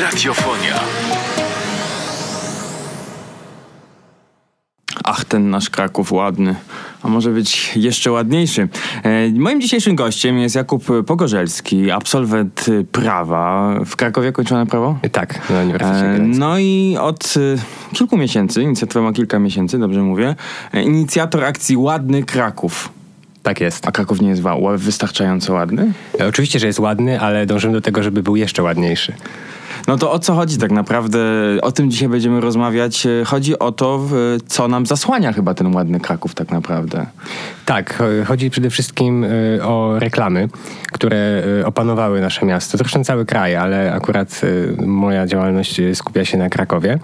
Radiofonia. Ach, ten nasz Kraków ładny, a może być jeszcze ładniejszy. E, moim dzisiejszym gościem jest Jakub Pogorzelski, absolwent prawa. W Krakowie kończone prawo? Tak, na Uniwersytecie E. No i od e, kilku miesięcy, inicjatywa ma kilka miesięcy, dobrze mówię, inicjator akcji Ładny Kraków. Tak jest. A Kraków nie jest wystarczająco ładny? Oczywiście, że jest ładny, ale dążymy do tego, żeby był jeszcze ładniejszy. No to o co chodzi tak naprawdę? O tym dzisiaj będziemy rozmawiać. E, Chodzi o to, co nam zasłania chyba ten ładny Kraków tak naprawdę. Tak, cho- chodzi przede wszystkim y, o reklamy, które y, opanowały nasze miasto. Zresztą cały kraj, ale akurat moja działalność skupia się na Krakowie.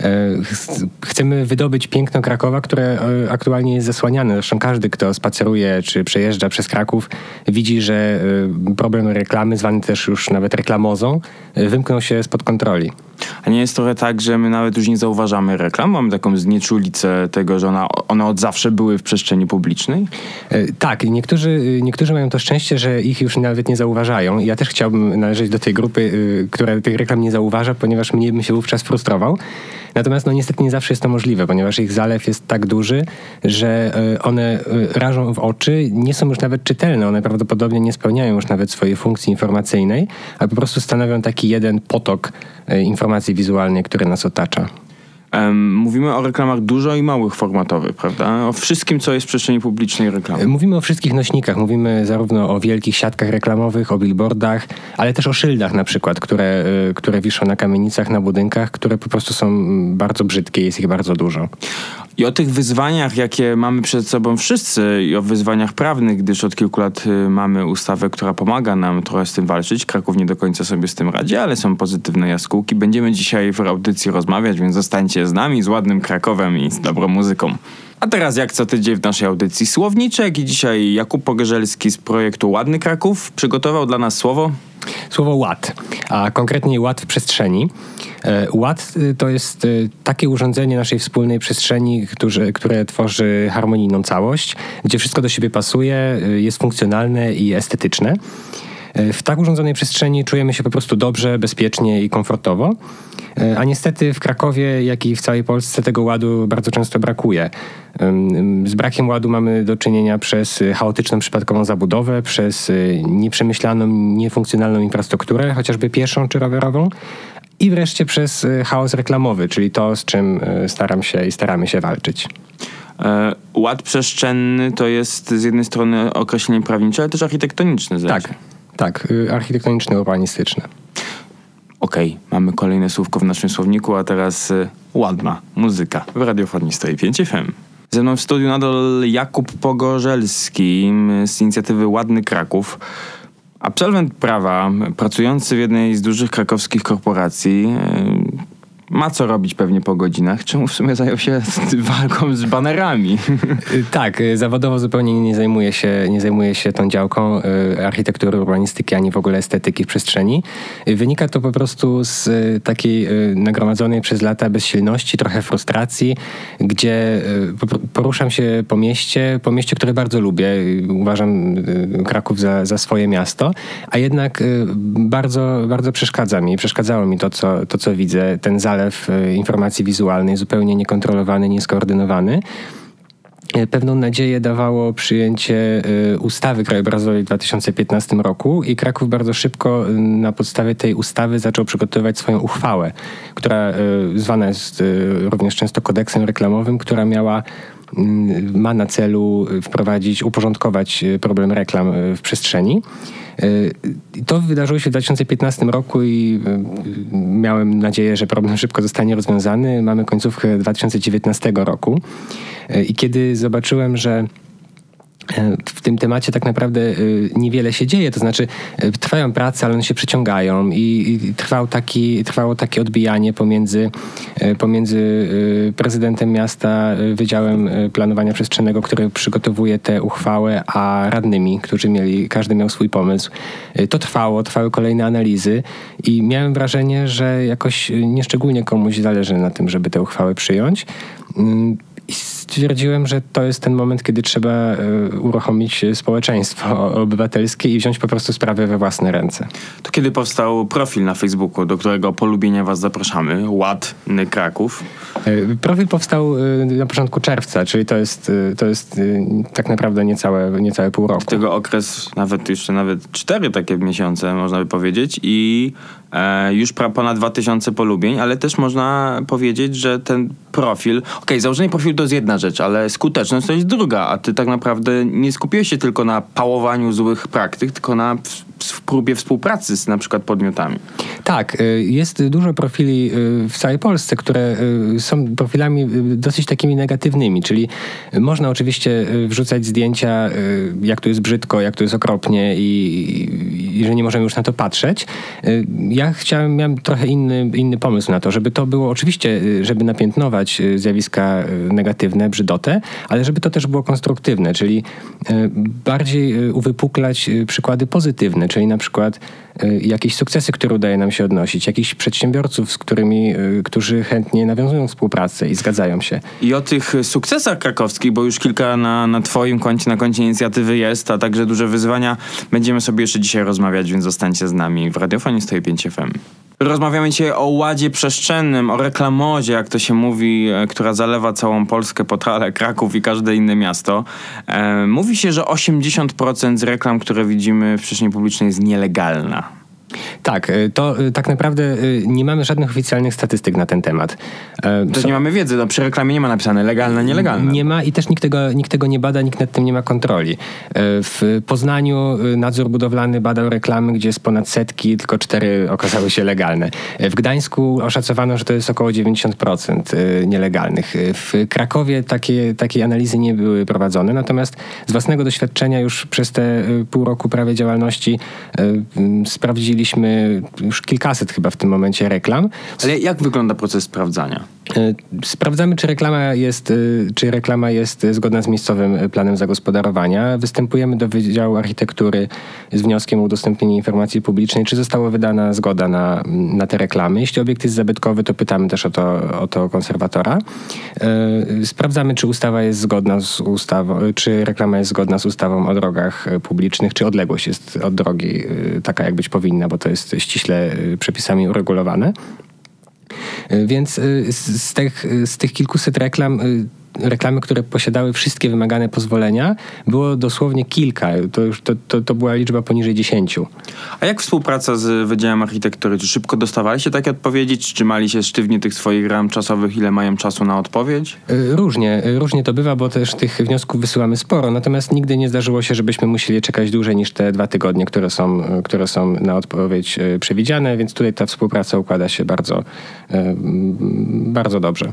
E, ch- Chcemy wydobyć piękno Krakowa, które e, aktualnie jest zasłaniane. Zresztą każdy, kto spaceruje czy przejeżdża przez Kraków, widzi, że e, problem reklamy, zwany też już nawet reklamozą, wymknął się spod kontroli. A nie jest trochę tak, że my nawet już nie zauważamy reklam? Mamy taką znieczulicę tego, że ona, one od zawsze były w przestrzeni publicznej? E, Tak, i niektórzy, niektórzy mają to szczęście, że ich już nawet nie zauważają. Ja też chciałbym należeć do tej grupy, y, która tych reklam nie zauważa, ponieważ mnie bym się wówczas frustrował. Natomiast no niestety nie zawsze jest to możliwe, ponieważ ich zalew jest tak duży, że y, one y, rażą w oczy, nie są już nawet czytelne, one prawdopodobnie nie spełniają już nawet swojej funkcji informacyjnej, a po prostu stanowią taki jeden potok y, informacji wizualnej, który nas otacza. Mówimy o reklamach dużo i małych formatowych, prawda? O wszystkim, co jest w przestrzeni publicznej reklamy. Mówimy o wszystkich nośnikach, mówimy zarówno o wielkich siatkach reklamowych, o billboardach, ale też o szyldach na przykład, które, y, które wiszą na kamienicach, na budynkach, które po prostu są mm, bardzo brzydkie, jest ich bardzo dużo. I o tych wyzwaniach, jakie mamy przed sobą wszyscy i o wyzwaniach prawnych, gdyż od kilku lat y, mamy ustawę, która pomaga nam trochę z tym walczyć. Kraków nie do końca sobie z tym radzi, ale są pozytywne jaskółki. Będziemy dzisiaj w audycji rozmawiać, więc zostańcie z nami, z ładnym Krakowem i z dobrą muzyką. A teraz jak co tydzień w naszej audycji słowniczek i dzisiaj Jakub Pogorzelski z projektu Ładny Kraków przygotował dla nas słowo Słowo ład, a konkretnie ład w przestrzeni. E, Ład y, to jest y, takie urządzenie naszej wspólnej przestrzeni, które, które tworzy harmonijną całość, gdzie wszystko do siebie pasuje, jest funkcjonalne i estetyczne. E, W tak urządzonej przestrzeni czujemy się po prostu dobrze, bezpiecznie i komfortowo. E, A niestety w Krakowie, jak i w całej Polsce tego ładu bardzo często brakuje. Z brakiem ładu mamy do czynienia przez chaotyczną, przypadkową zabudowę, przez y, nieprzemyślaną, niefunkcjonalną infrastrukturę, chociażby pieszą czy rowerową. I wreszcie przez chaos reklamowy, czyli to, z czym staram się i staramy się walczyć. E, Ład przestrzenny to jest z jednej strony określenie prawnicze, ale też architektoniczne. się. Tak, tak, y, architektoniczne, urbanistyczne. Okej, mamy kolejne słówko w naszym słowniku, a teraz y, ładna muzyka w radiofonii 105 FM. Ze mną w studiu nadal Jakub Pogorzelski y, z inicjatywy Ładny Kraków. Absolwent prawa, pracujący w jednej z dużych krakowskich korporacji. Ma co robić pewnie po godzinach. Czemu w sumie zajął się walką z banerami? Y, Tak, y, zawodowo zupełnie nie zajmuję się, nie zajmuję się tą działką y, architektury, urbanistyki, ani w ogóle estetyki w przestrzeni. Wynika to po prostu z takiej nagromadzonej przez lata bezsilności, trochę frustracji, gdzie po- poruszam się po mieście, po mieście, które bardzo lubię. Uważam Kraków za, za swoje miasto, a jednak bardzo, bardzo przeszkadza mi, przeszkadzało mi to, co, to, co widzę, ten zalew y, informacji wizualnej, zupełnie niekontrolowany, nieskoordynowany. E, Pewną nadzieję dawało przyjęcie y, ustawy krajobrazowej w 2015 roku i Kraków bardzo szybko y, na podstawie tej ustawy zaczął przygotowywać swoją uchwałę, która zwana jest również często kodeksem reklamowym, która miała ma na celu wprowadzić, uporządkować y, problem reklam y, w przestrzeni. I To wydarzyło się w 2015 roku i miałem nadzieję, że problem szybko zostanie rozwiązany. Mamy końcówkę 2019 roku. I kiedy zobaczyłem, że e, w tym temacie tak naprawdę y, niewiele się dzieje, to znaczy y, trwają prace, ale one się przeciągają i, trwał taki, trwało takie odbijanie pomiędzy, pomiędzy prezydentem miasta, Wydziałem Planowania Przestrzennego, który przygotowuje tę uchwałę, a radnymi, którzy mieli, każdy miał swój pomysł. To trwało, trwały kolejne analizy i miałem wrażenie, że jakoś nieszczególnie komuś zależy na tym, żeby tę uchwałę przyjąć. Mm, I stwierdziłem, że to jest ten moment, kiedy trzeba e, uruchomić społeczeństwo obywatelskie i wziąć po prostu sprawy we własne ręce. To kiedy powstał profil na Facebooku, do którego polubienia was zapraszamy, Ładny Kraków? E, profil powstał e, na początku czerwca, czyli to jest, to jest tak naprawdę niecałe, niecałe pół roku. Tego okres, nawet jeszcze nawet cztery takie miesiące, można by powiedzieć i e, już pra, ponad 2000 polubień, ale też można powiedzieć, że ten profil, okej, okay, założenie profilu to jest jedna rzecz, ale skuteczność to jest druga, a ty tak naprawdę nie skupiłeś się tylko na pałowaniu złych praktyk, tylko na w próbie współpracy z na przykład podmiotami. Tak, y, jest dużo profili y, w całej Polsce, które y, są profilami dosyć takimi negatywnymi, czyli można oczywiście wrzucać zdjęcia, jak to jest brzydko, jak to jest okropnie i, i że nie możemy już na to patrzeć. Ja chciałem, miałem trochę inny, inny pomysł na to, żeby to było oczywiście, żeby napiętnować zjawiska negatywne, brzydotę, ale żeby to też było konstruktywne, czyli bardziej uwypuklać przykłady pozytywne, czyli na przykład y, jakieś sukcesy, które udaje nam się odnosić, jakichś przedsiębiorców, z którymi, y, którzy chętnie nawiązują współpracę i zgadzają się. I o tych sukcesach krakowskich, bo już kilka na, na twoim koncie, na koncie inicjatywy jest, a także duże wyzwania, będziemy sobie jeszcze dzisiaj rozmawiać, więc zostańcie z nami w Radiofonie 105 FM. Rozmawiamy dzisiaj o ładzie przestrzennym, o reklamodzie, jak to się mówi, e, która zalewa całą Polskę, Potrale, Kraków i każde inne miasto. E, mówi się, że 80% z reklam, które widzimy w przestrzeni publicznej jest nielegalna. Tak, y, to y, tak naprawdę y, nie mamy żadnych oficjalnych statystyk na ten temat. E, to nie mamy wiedzy, no przy reklamie nie ma napisane legalne, nielegalne. Nie ma i też nikt tego, nikt tego nie bada, nikt nad tym nie ma kontroli. E, w Poznaniu nadzór budowlany badał reklamy, gdzie jest ponad setki, tylko cztery okazały się legalne. E, w Gdańsku oszacowano, że to jest około 90% nielegalnych. W Krakowie takie, takie analizy nie były prowadzone, natomiast z własnego doświadczenia już przez te pół roku prawie działalności sprawdziliśmy już kilkaset chyba w tym momencie reklam. Ale jak wygląda proces sprawdzania? E, sprawdzamy, czy reklama jest, e, czy reklama jest zgodna z miejscowym planem zagospodarowania. Występujemy do Wydziału Architektury z wnioskiem o udostępnienie informacji publicznej, czy została wydana zgoda na, na te reklamy. Jeśli obiekt jest zabytkowy, to pytamy też o to, o to konserwatora. E, sprawdzamy, czy ustawa jest zgodna z ustawą, czy reklama jest zgodna z ustawą o drogach publicznych, czy odległość jest od drogi taka, jak być powinna, bo to jest ściśle przepisami uregulowane. Więc y, z tych, z tych kilkuset reklam y, reklamy, które posiadały wszystkie wymagane pozwolenia, było dosłownie kilka. To, już, to, to, to była liczba poniżej dziesięciu. A jak współpraca z Wydziałem Architektury? Czy szybko dostawaliście takie odpowiedzi? Czy trzymali się sztywnie tych swoich ram czasowych? Ile mają czasu na odpowiedź? Y, różnie. Różnie to bywa, bo też tych wniosków wysyłamy sporo. Natomiast nigdy nie zdarzyło się, żebyśmy musieli czekać dłużej niż te dwa tygodnie, które są, które są na odpowiedź przewidziane, więc tutaj ta współpraca układa się bardzo, bardzo dobrze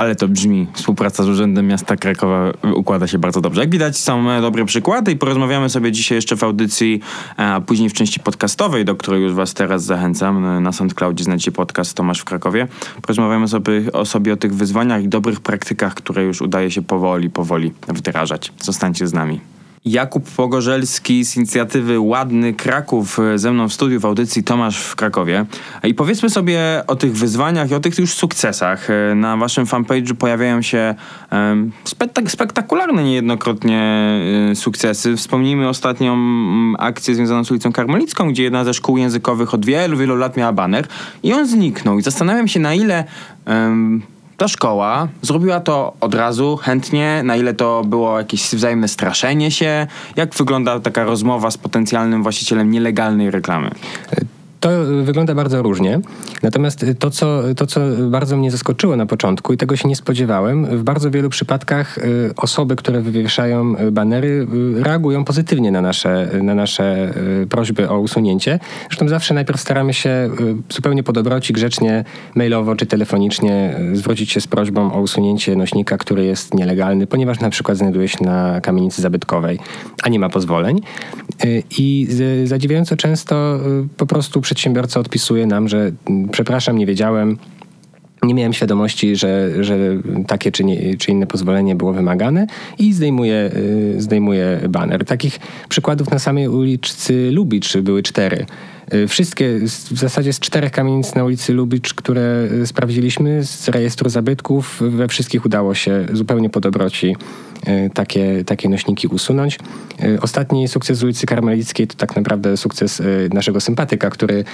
ale to brzmi, współpraca z Urzędem Miasta Krakowa układa się bardzo dobrze. Jak widać są dobre przykłady i porozmawiamy sobie dzisiaj jeszcze w audycji, a później w części podcastowej, do której już was teraz zachęcam. Na SoundCloudzie znajdziecie podcast Tomasz w Krakowie. Porozmawiamy sobie o, sobie o tych wyzwaniach i dobrych praktykach, które już udaje się powoli, powoli wdrażać. Zostańcie z nami. Jakub Pogorzelski z inicjatywy Ładny Kraków ze mną w studiu w audycji Tomasz w Krakowie. I powiedzmy sobie o tych wyzwaniach i o tych już sukcesach. Na waszym fanpage'u pojawiają się spektak spektakularne niejednokrotnie y, sukcesy. Wspomnijmy ostatnią akcję związaną z ulicą Karmelicką, gdzie jedna ze szkół językowych od wielu, wielu lat miała baner i on zniknął. I zastanawiam się na ile... Um, ta szkoła zrobiła to od razu, chętnie, na ile to było jakieś wzajemne straszenie się, jak wygląda taka rozmowa z potencjalnym właścicielem nielegalnej reklamy? To wygląda bardzo różnie. Natomiast to co, to, co bardzo mnie zaskoczyło na początku i tego się nie spodziewałem, w bardzo wielu przypadkach y, osoby, które wywieszają y, banery, y, reagują pozytywnie na nasze, na nasze prośby o usunięcie. Zresztą zawsze najpierw staramy się zupełnie po dobroci, grzecznie, mailowo czy telefonicznie zwrócić się z prośbą o usunięcie nośnika, który jest nielegalny, ponieważ na przykład znajduje się na kamienicy zabytkowej, a nie ma pozwoleń. I zadziwiająco często po prostu przedsiębiorca odpisuje nam, że mm, przepraszam, nie wiedziałem, nie miałem świadomości, że, że takie czy, nie, czy inne pozwolenie było wymagane i zdejmuję, y, zdejmuję baner. Takich przykładów na samej ulicy Lubicz były cztery. Y, wszystkie, w zasadzie z czterech kamienic na ulicy Lubicz, które y, sprawdziliśmy z rejestru zabytków, we wszystkich udało się zupełnie po dobroci y, takie, takie nośniki usunąć. Ostatni sukces z ulicy Karmelickiej to tak naprawdę sukces naszego sympatyka, który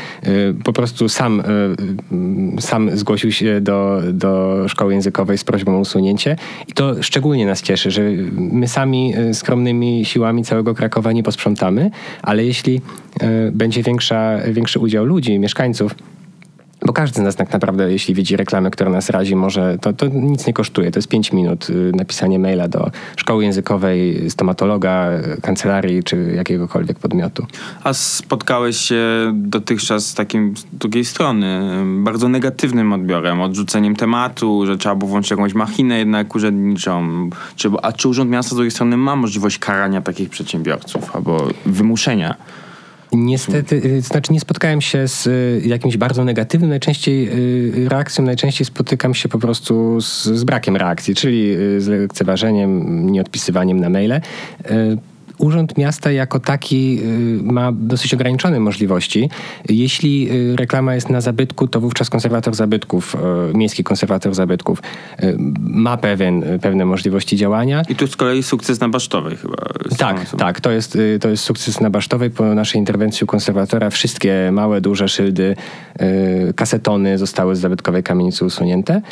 po prostu sam, sam zgłosił się do, do szkoły językowej z prośbą o usunięcie i to szczególnie nas cieszy, że my sami skromnymi siłami całego Krakowa nie posprzątamy, ale jeśli będzie większa większy udział ludzi, mieszkańców. Bo każdy z nas tak naprawdę, jeśli widzi reklamę, która nas razi, może to, to nic nie kosztuje. To jest 5 minut y, napisanie maila do szkoły językowej, stomatologa, kancelarii czy jakiegokolwiek podmiotu. A spotkałeś się dotychczas z takim z drugiej strony, bardzo negatywnym odbiorem, odrzuceniem tematu, że trzeba było włączyć jakąś machinę jednak urzędniczą. Czy, a czy Urząd Miasta z drugiej strony ma możliwość karania takich przedsiębiorców albo wymuszenia? Niestety, y, znaczy nie spotkałem się z y, jakimś bardzo negatywnym najczęściej y, reakcją, najczęściej spotykam się po prostu z, z brakiem reakcji, czyli z lekceważeniem, nieodpisywaniem na maile. Urząd Miasta jako taki y, ma dosyć ograniczone możliwości. Jeśli y, reklama jest na zabytku, to wówczas konserwator zabytków, y, miejski konserwator zabytków ma pewien, pewne możliwości działania. I tu z kolei sukces na Basztowej chyba. Tak, tak. To jest, to jest sukces na Basztowej. Po naszej interwencji u konserwatora wszystkie małe, duże szyldy, kasetony zostały z zabytkowej kamienicy usunięte.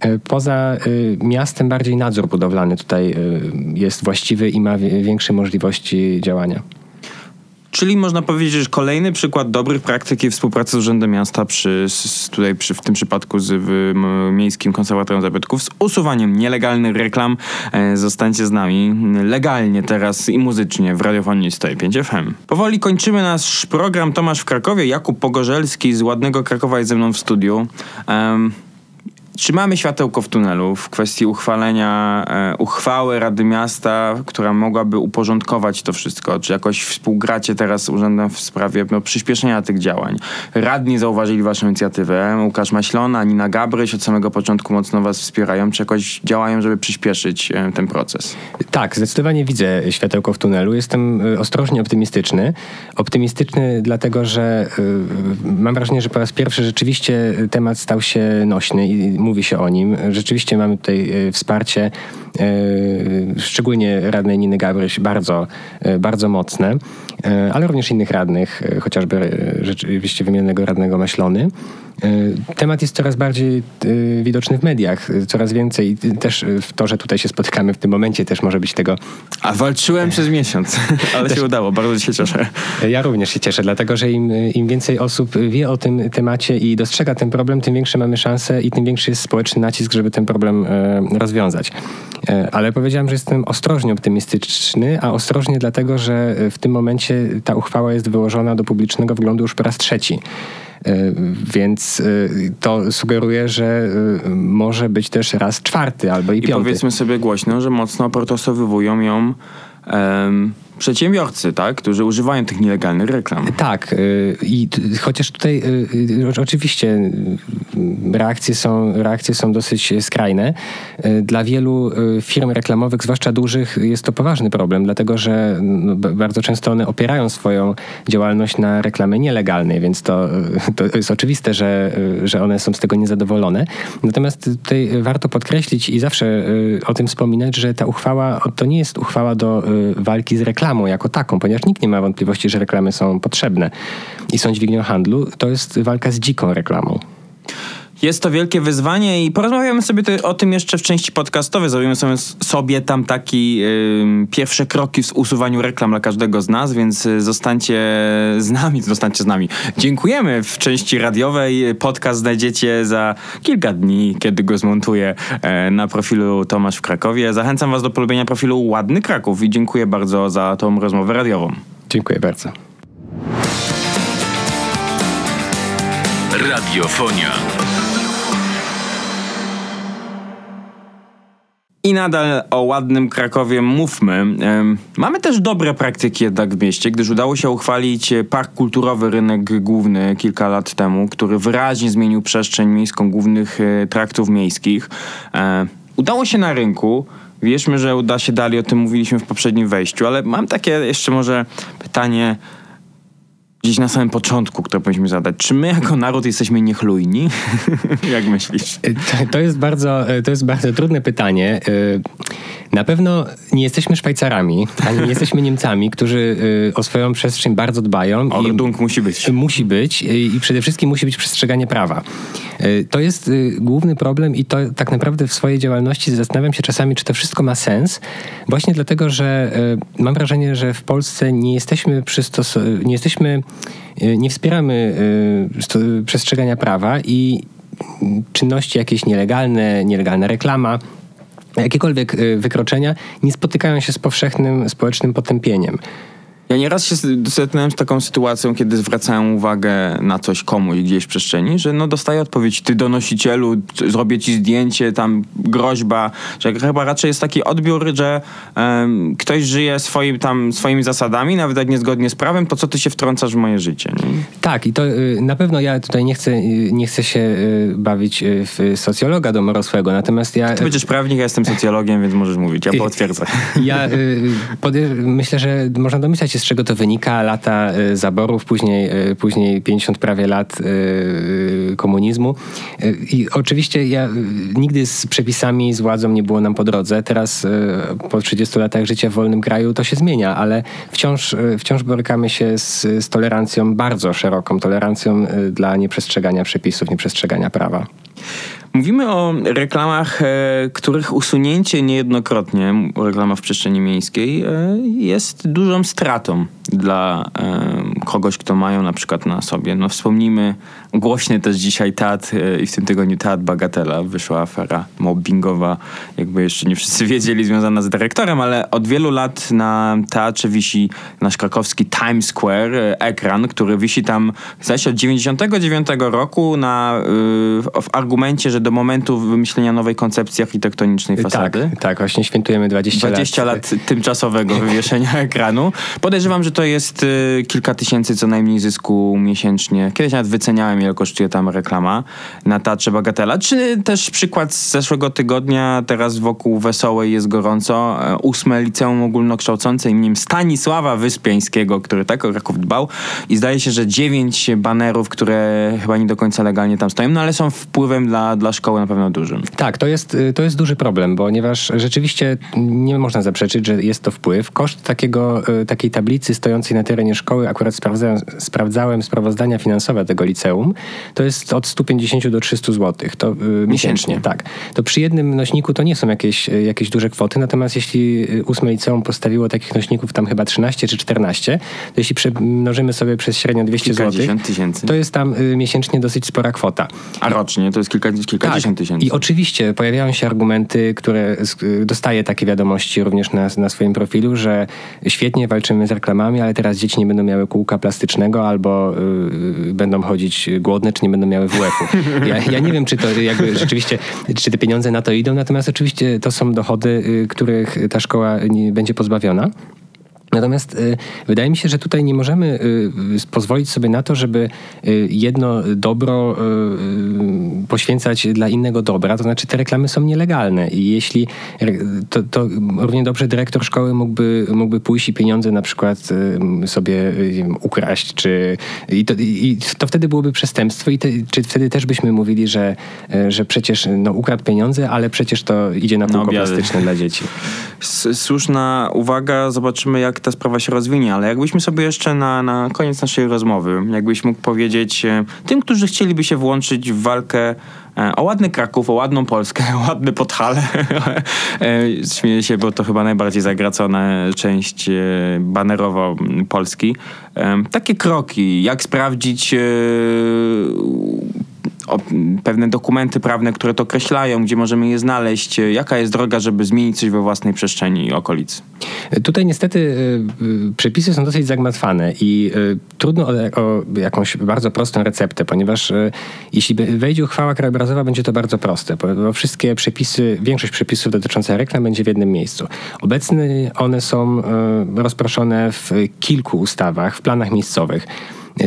E, poza e, miastem bardziej nadzór budowlany tutaj e, jest właściwy i ma większe możliwości działania. Czyli można powiedzieć, że kolejny przykład dobrych praktyk i współpracy z Urzędem Miasta przy, tutaj przy, w tym przypadku z w, Miejskim Konserwatorem Zabytków z usuwaniem nielegalnych reklam. E, zostańcie z nami legalnie teraz i muzycznie w radiofonii 105 FM. Powoli kończymy nasz program Tomasz w Krakowie. Jakub Pogorzelski z Ładnego Krakowa jest ze mną w studiu. Czy mamy światełko w tunelu w kwestii uchwalenia e, uchwały Rady Miasta, która mogłaby uporządkować to wszystko? Czy jakoś współgracie teraz z urzędem w sprawie no, przyspieszenia tych działań? Radni zauważyli waszą inicjatywę. Łukasz Maślona, Nina Gabryś od samego początku mocno was wspierają. Czy jakoś działają, żeby przyspieszyć e, ten proces? Tak, zdecydowanie widzę światełko w tunelu. Jestem e, ostrożnie optymistyczny. Optymistyczny dlatego, że e, mam wrażenie, że po raz pierwszy rzeczywiście temat stał się nośny i mówi się o nim. Rzeczywiście mamy tutaj e, wsparcie, e, szczególnie radnej Niny Gabryś, bardzo, e, bardzo mocne, ale również innych radnych, chociażby rzeczywiście wymienionego radnego Maślony. Temat jest coraz bardziej widoczny w mediach, coraz więcej. Też to, że tutaj się spotykamy w tym momencie też może być tego... A walczyłem przez miesiąc, ale też... się udało, bardzo się cieszę. Ja również się cieszę, dlatego że im, im więcej osób wie o tym temacie i dostrzega ten problem, tym większe mamy szanse i tym większy jest społeczny nacisk, żeby ten problem e, rozwiązać. E, ale powiedziałem, że jestem ostrożnie optymistyczny, a ostrożnie dlatego, że w tym momencie ta uchwała jest wyłożona do publicznego wglądu już po raz trzeci. E, więc to sugeruje, że może być też raz czwarty albo i piąty. I powiedzmy sobie głośno, że mocno protestowywują ją um, przedsiębiorcy, tak? którzy używają tych nielegalnych reklam. Tak. Y, I chociaż tutaj y, y, oczywiście reakcje są, reakcje są dosyć skrajne. Dla wielu firm reklamowych, zwłaszcza dużych, jest to poważny problem, dlatego że no, bardzo często one opierają swoją działalność na reklamie nielegalnej, więc to, to jest oczywiste, że, że one są z tego niezadowolone. Natomiast tutaj warto podkreślić i zawsze o tym wspominać, że ta uchwała to nie jest uchwała do walki z reklamą, reklamą jako taką, ponieważ nikt nie ma wątpliwości, że reklamy są potrzebne i są dźwignią handlu, to jest walka z dziką reklamą. Jest to wielkie wyzwanie i porozmawiamy sobie o tym jeszcze w części podcastowej. Zrobimy sobie, sobie tam taki yy, pierwsze kroki w usuwaniu reklam dla każdego z nas, więc y, zostańcie z nami, zostańcie z nami. Dziękujemy w części radiowej. Podcast znajdziecie za kilka dni, kiedy go zmontuję e, na profilu Tomasz w Krakowie. Zachęcam was do polubienia profilu Ładny Kraków i dziękuję bardzo za tą rozmowę radiową. Dziękuję bardzo. Radiofonia. I nadal o ładnym Krakowie mówmy. Mamy też dobre praktyki jednak w mieście, gdyż udało się uchwalić park kulturowy Rynek Główny kilka lat temu, który wyraźnie zmienił przestrzeń miejską głównych e, traktów miejskich. E, udało się na rynku. Wierzmy, że uda się dalej, o tym mówiliśmy w poprzednim wejściu, ale mam takie jeszcze może pytanie gdzieś na samym początku, które powinniśmy zadać. Czy my jako naród jesteśmy niechlujni? Jak myślisz? To, to, jest bardzo, to jest bardzo trudne pytanie. Y, na pewno nie jesteśmy Szwajcarami, ani nie jesteśmy Niemcami, którzy o swoją przestrzeń bardzo dbają. Ordnung musi być. Musi być i przede wszystkim musi być przestrzeganie prawa. To jest główny problem i to tak naprawdę w swojej działalności zastanawiam się czasami, czy to wszystko ma sens. Właśnie dlatego, że mam wrażenie, że w Polsce nie jesteśmy przystosowani, nie jesteśmy nie wspieramy y, przestrzegania prawa i czynności jakieś nielegalne, nielegalna reklama, jakiekolwiek y, wykroczenia nie spotykają się z powszechnym społecznym potępieniem. Ja nieraz się zetknąłem z taką sytuacją, kiedy zwracają uwagę na coś komuś gdzieś w przestrzeni, że no dostaję odpowiedź, ty donosicielu, zrobię ci zdjęcie, tam groźba, że chyba raczej jest taki odbiór, że um, ktoś żyje swoim, tam, swoimi zasadami, nawet jak niezgodnie z prawem, to co ty się wtrącasz w moje życie. Nie? Tak i to y, na pewno ja tutaj nie chcę, y, nie chcę się y, bawić w socjologa domorosłego, natomiast ja... Ty będziesz prawnik, ja jestem socjologiem, więc możesz mówić, ja potwierdzę. Ja myślę, że można domyślać się z czego to wynika? Lata y, zaborów, później, y, później 50 prawie lat y, komunizmu. I oczywiście ja, nigdy z przepisami, z władzą nie było nam po drodze. Teraz po 30 latach życia w wolnym kraju to się zmienia, ale wciąż, wciąż borykamy się z, z tolerancją, bardzo szeroką tolerancją dla nieprzestrzegania przepisów, nieprzestrzegania prawa. Mówimy o reklamach, e, których usunięcie niejednokrotnie, reklama w przestrzeni miejskiej, e, jest dużą stratą dla e, kogoś, kto mają na przykład na sobie. No wspomnijmy głośny też dzisiaj teatr i w tym tygodniu teatr Bagatela. Wyszła afera mobbingowa, jakby jeszcze nie wszyscy wiedzieli, związana z dyrektorem, ale od wielu lat na teatrze wisi nasz krakowski Times Square, ekran, który wisi tam, zdaje się, od 99 roku na, w argumencie, że do momentu wymyślenia nowej koncepcji architektonicznej tak, fasady. Tak, tak właśnie świętujemy 20, 20 lat. 20 lat tymczasowego wywieszenia ekranu. Podejrzewam, że to jest kilka tysięcy co najmniej zysku miesięcznie. Kiedyś nawet wyceniałem, ile kosztuje tam reklama na Teatrze Bagatela. Czy też przykład z zeszłego tygodnia, teraz wokół Wesołej jest gorąco. E, ósme liceum ogólnokształcące imieniem Stanisława Wyspiańskiego, który tak o Kraków dbał i zdaje się, że dziewięć banerów, które chyba nie do końca legalnie tam stoją, no ale są wpływem dla, dla szkoły na pewno dużym. Tak, to jest, y, to jest duży problem, ponieważ rzeczywiście nie można zaprzeczyć, że jest to wpływ. Koszt takiego, y, takiej tablicy stojącej na terenie szkoły, akurat sprawdzałem, sprawdzałem sprawozdania finansowe tego liceum, to jest od 150 do 300 zł. To, y, miesięcznie. Tak. To przy jednym nośniku to nie są jakieś, jakieś duże kwoty, natomiast jeśli ósme liceum postawiło takich nośników tam chyba 13 czy 14, to jeśli przemnożymy sobie przez średnio 200 zł, to jest tam miesięcznie dosyć spora kwota. A rocznie to jest kilka, kilkadziesiąt tak. tysięcy. I oczywiście pojawiają się argumenty, które dostaję takie wiadomości również na, na swoim profilu, że świetnie walczymy z reklamami, ale teraz dzieci nie będą miały kółka plastycznego albo y, będą chodzić głodne, czy nie będą miały WF-u. Ja, ja nie wiem, czy to jakby rzeczywiście, czy te pieniądze na to idą, natomiast oczywiście to są dochody, y, których ta szkoła będzie pozbawiona. Natomiast y, wydaje mi się, że tutaj nie możemy y, pozwolić sobie na to, żeby y, jedno dobro poświęcać dla innego dobra. To znaczy, te reklamy są nielegalne i jeśli to, to równie dobrze dyrektor szkoły mógłby, mógłby pójść i pieniądze na przykład sobie ukraść, czy i to, i to wtedy byłoby przestępstwo i te, czy wtedy też byśmy mówili, że, że przecież no, ukradł pieniądze, ale przecież to idzie na kółko no, plastyczne dla dzieci. Słuszna uwaga, zobaczymy jak ta sprawa się rozwinie, ale jakbyśmy sobie jeszcze na, na koniec naszej rozmowy, jakbyś mógł powiedzieć e, tym, którzy chcieliby się włączyć w walkę e, o ładny Kraków, o ładną Polskę, o ładne Podhale. E, śmieję się, bo to chyba najbardziej zagracona część banerowa Polski. Takie kroki, jak sprawdzić pewne dokumenty prawne, które to określają, gdzie możemy je znaleźć? Jaka jest droga, żeby zmienić coś we własnej przestrzeni i okolicy? Tutaj niestety y, przepisy są dosyć zagmatwane i y, trudno o, o jakąś bardzo prostą receptę, ponieważ y, jeśli wejdzie uchwała krajobrazowa, będzie to bardzo proste, bo wszystkie przepisy, większość przepisów dotyczących reklam będzie w jednym miejscu. Obecnie one są rozproszone w kilku ustawach, w planach miejscowych.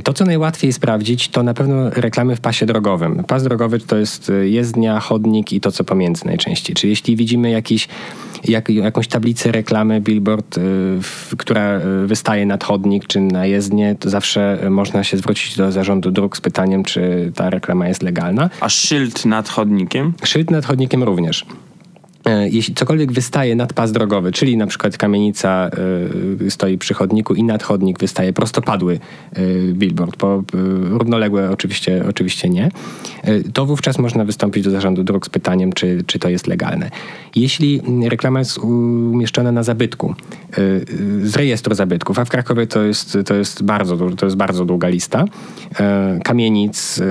To, co najłatwiej sprawdzić, to na pewno reklamy w pasie drogowym. Pas drogowy to jest jezdnia, chodnik i to, co pomiędzy najczęściej. Czyli jeśli widzimy jakiś, jak, jakąś tablicę reklamy, billboard, y, w, która y, wystaje nad chodnik czy na jezdnię, to zawsze można się zwrócić do zarządu dróg z pytaniem, czy ta reklama jest legalna. A szyld nad chodnikiem? Szyld nad chodnikiem również. E, jeśli cokolwiek wystaje nad pas drogowy, czyli na przykład kamienica y, stoi przy chodniku i nad chodnik wystaje prostopadły y, billboard, bo y, równoległe oczywiście, oczywiście nie, to wówczas można wystąpić do zarządu dróg z pytaniem, czy, czy to jest legalne. Jeśli reklama jest umieszczona na zabytku, z rejestru zabytków, a w Krakowie to jest, to jest, bardzo, to jest bardzo długa lista, kamienic.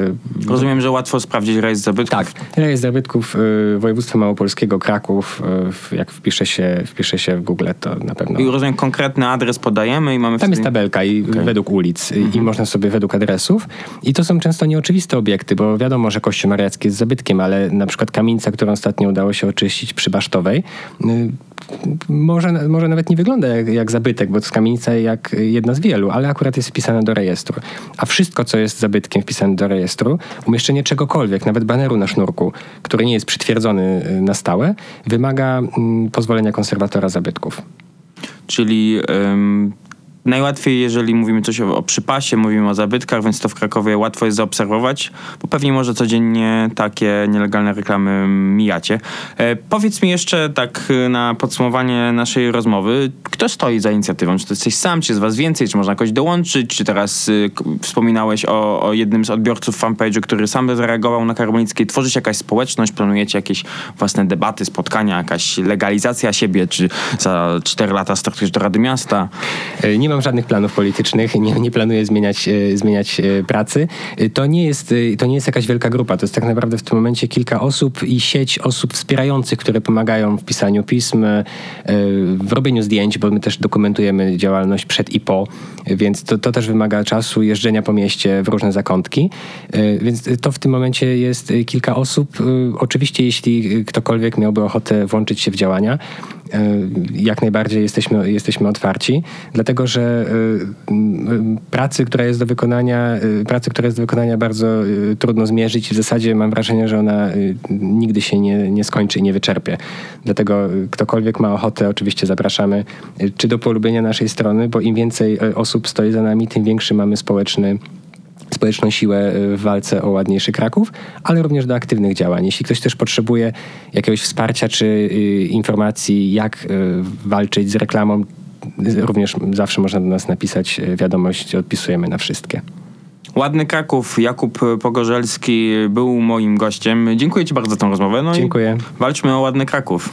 Rozumiem, że łatwo sprawdzić rejestr zabytków. Tak, rejestr zabytków województwa małopolskiego, Kraków, Kraków, e, jak wpisze się, wpisze się w Google, to na pewno... I rozumiem, konkretny adres podajemy i mamy... Tam jest tabelka i okay. według ulic mhm. i można sobie według adresów. I to są często nieoczywiste obiekty, bo wiadomo, że Kościół Mariacki jest zabytkiem, ale na przykład kamienica, którą ostatnio udało się oczyścić przy Basztowej, y, może, może nawet nie wygląda jak, jak zabytek, bo to jest kamienica jak jedna z wielu, ale akurat jest wpisana do rejestru. A wszystko, co jest zabytkiem wpisane do rejestru, umieszczenie czegokolwiek, nawet baneru na sznurku, który nie jest przytwierdzony y, na stałe, wymaga mm, pozwolenia konserwatora zabytków. Czyli najłatwiej, jeżeli mówimy coś o, o, przypasie, mówimy o zabytkach, więc to w Krakowie łatwo jest zaobserwować, bo pewnie może codziennie takie nielegalne reklamy mijacie. E, powiedz mi jeszcze tak e, na podsumowanie naszej rozmowy, kto stoi za inicjatywą? Czy to jesteś sam, czy jest was więcej, czy można jakoś dołączyć, czy teraz y, wspominałeś o, o, jednym z odbiorców fanpage'u, który sam zareagował na Karbonickiej. Tworzyć jakaś społeczność, planujecie jakieś własne debaty, spotkania, jakaś legalizacja siebie, czy za 4 lata startujesz do Rady Miasta? E, nie mam żadnych planów politycznych, nie, nie planuję zmieniać, e, zmieniać e, pracy. E, to nie, jest, to nie jest jakaś wielka grupa, to jest tak naprawdę w tym momencie kilka osób i sieć osób wspierających, które pomagają w pisaniu pism, w robieniu zdjęć, bo my też dokumentujemy działalność przed i po, więc to, to też wymaga czasu, jeżdżenia po mieście w różne zakątki. Więc to w tym momencie jest kilka osób. Oczywiście, jeśli ktokolwiek miałby ochotę włączyć się w działania, jak najbardziej jesteśmy, jesteśmy otwarci, dlatego że pracy, która jest do wykonania, pracy, która jest do wykonania bardzo trudno zmierzyć i w zasadzie mam wrażenie, że ona nigdy się nie, nie skończy i nie wyczerpie. Dlatego ktokolwiek ma ochotę, oczywiście zapraszamy, czy do polubienia naszej strony, bo im więcej osób stoi za nami, tym większy mamy społeczny społeczną siłę w walce o ładniejszy Kraków, ale również do aktywnych działań. Jeśli ktoś też potrzebuje jakiegoś wsparcia czy y, informacji, jak y, walczyć z reklamą, również zawsze można do nas napisać wiadomość, odpisujemy na wszystkie. Ładny Kraków, Jakub Pogorzelski był moim gościem. Dziękuję Ci bardzo za tę rozmowę. No Dziękuję. walczmy o ładny Kraków.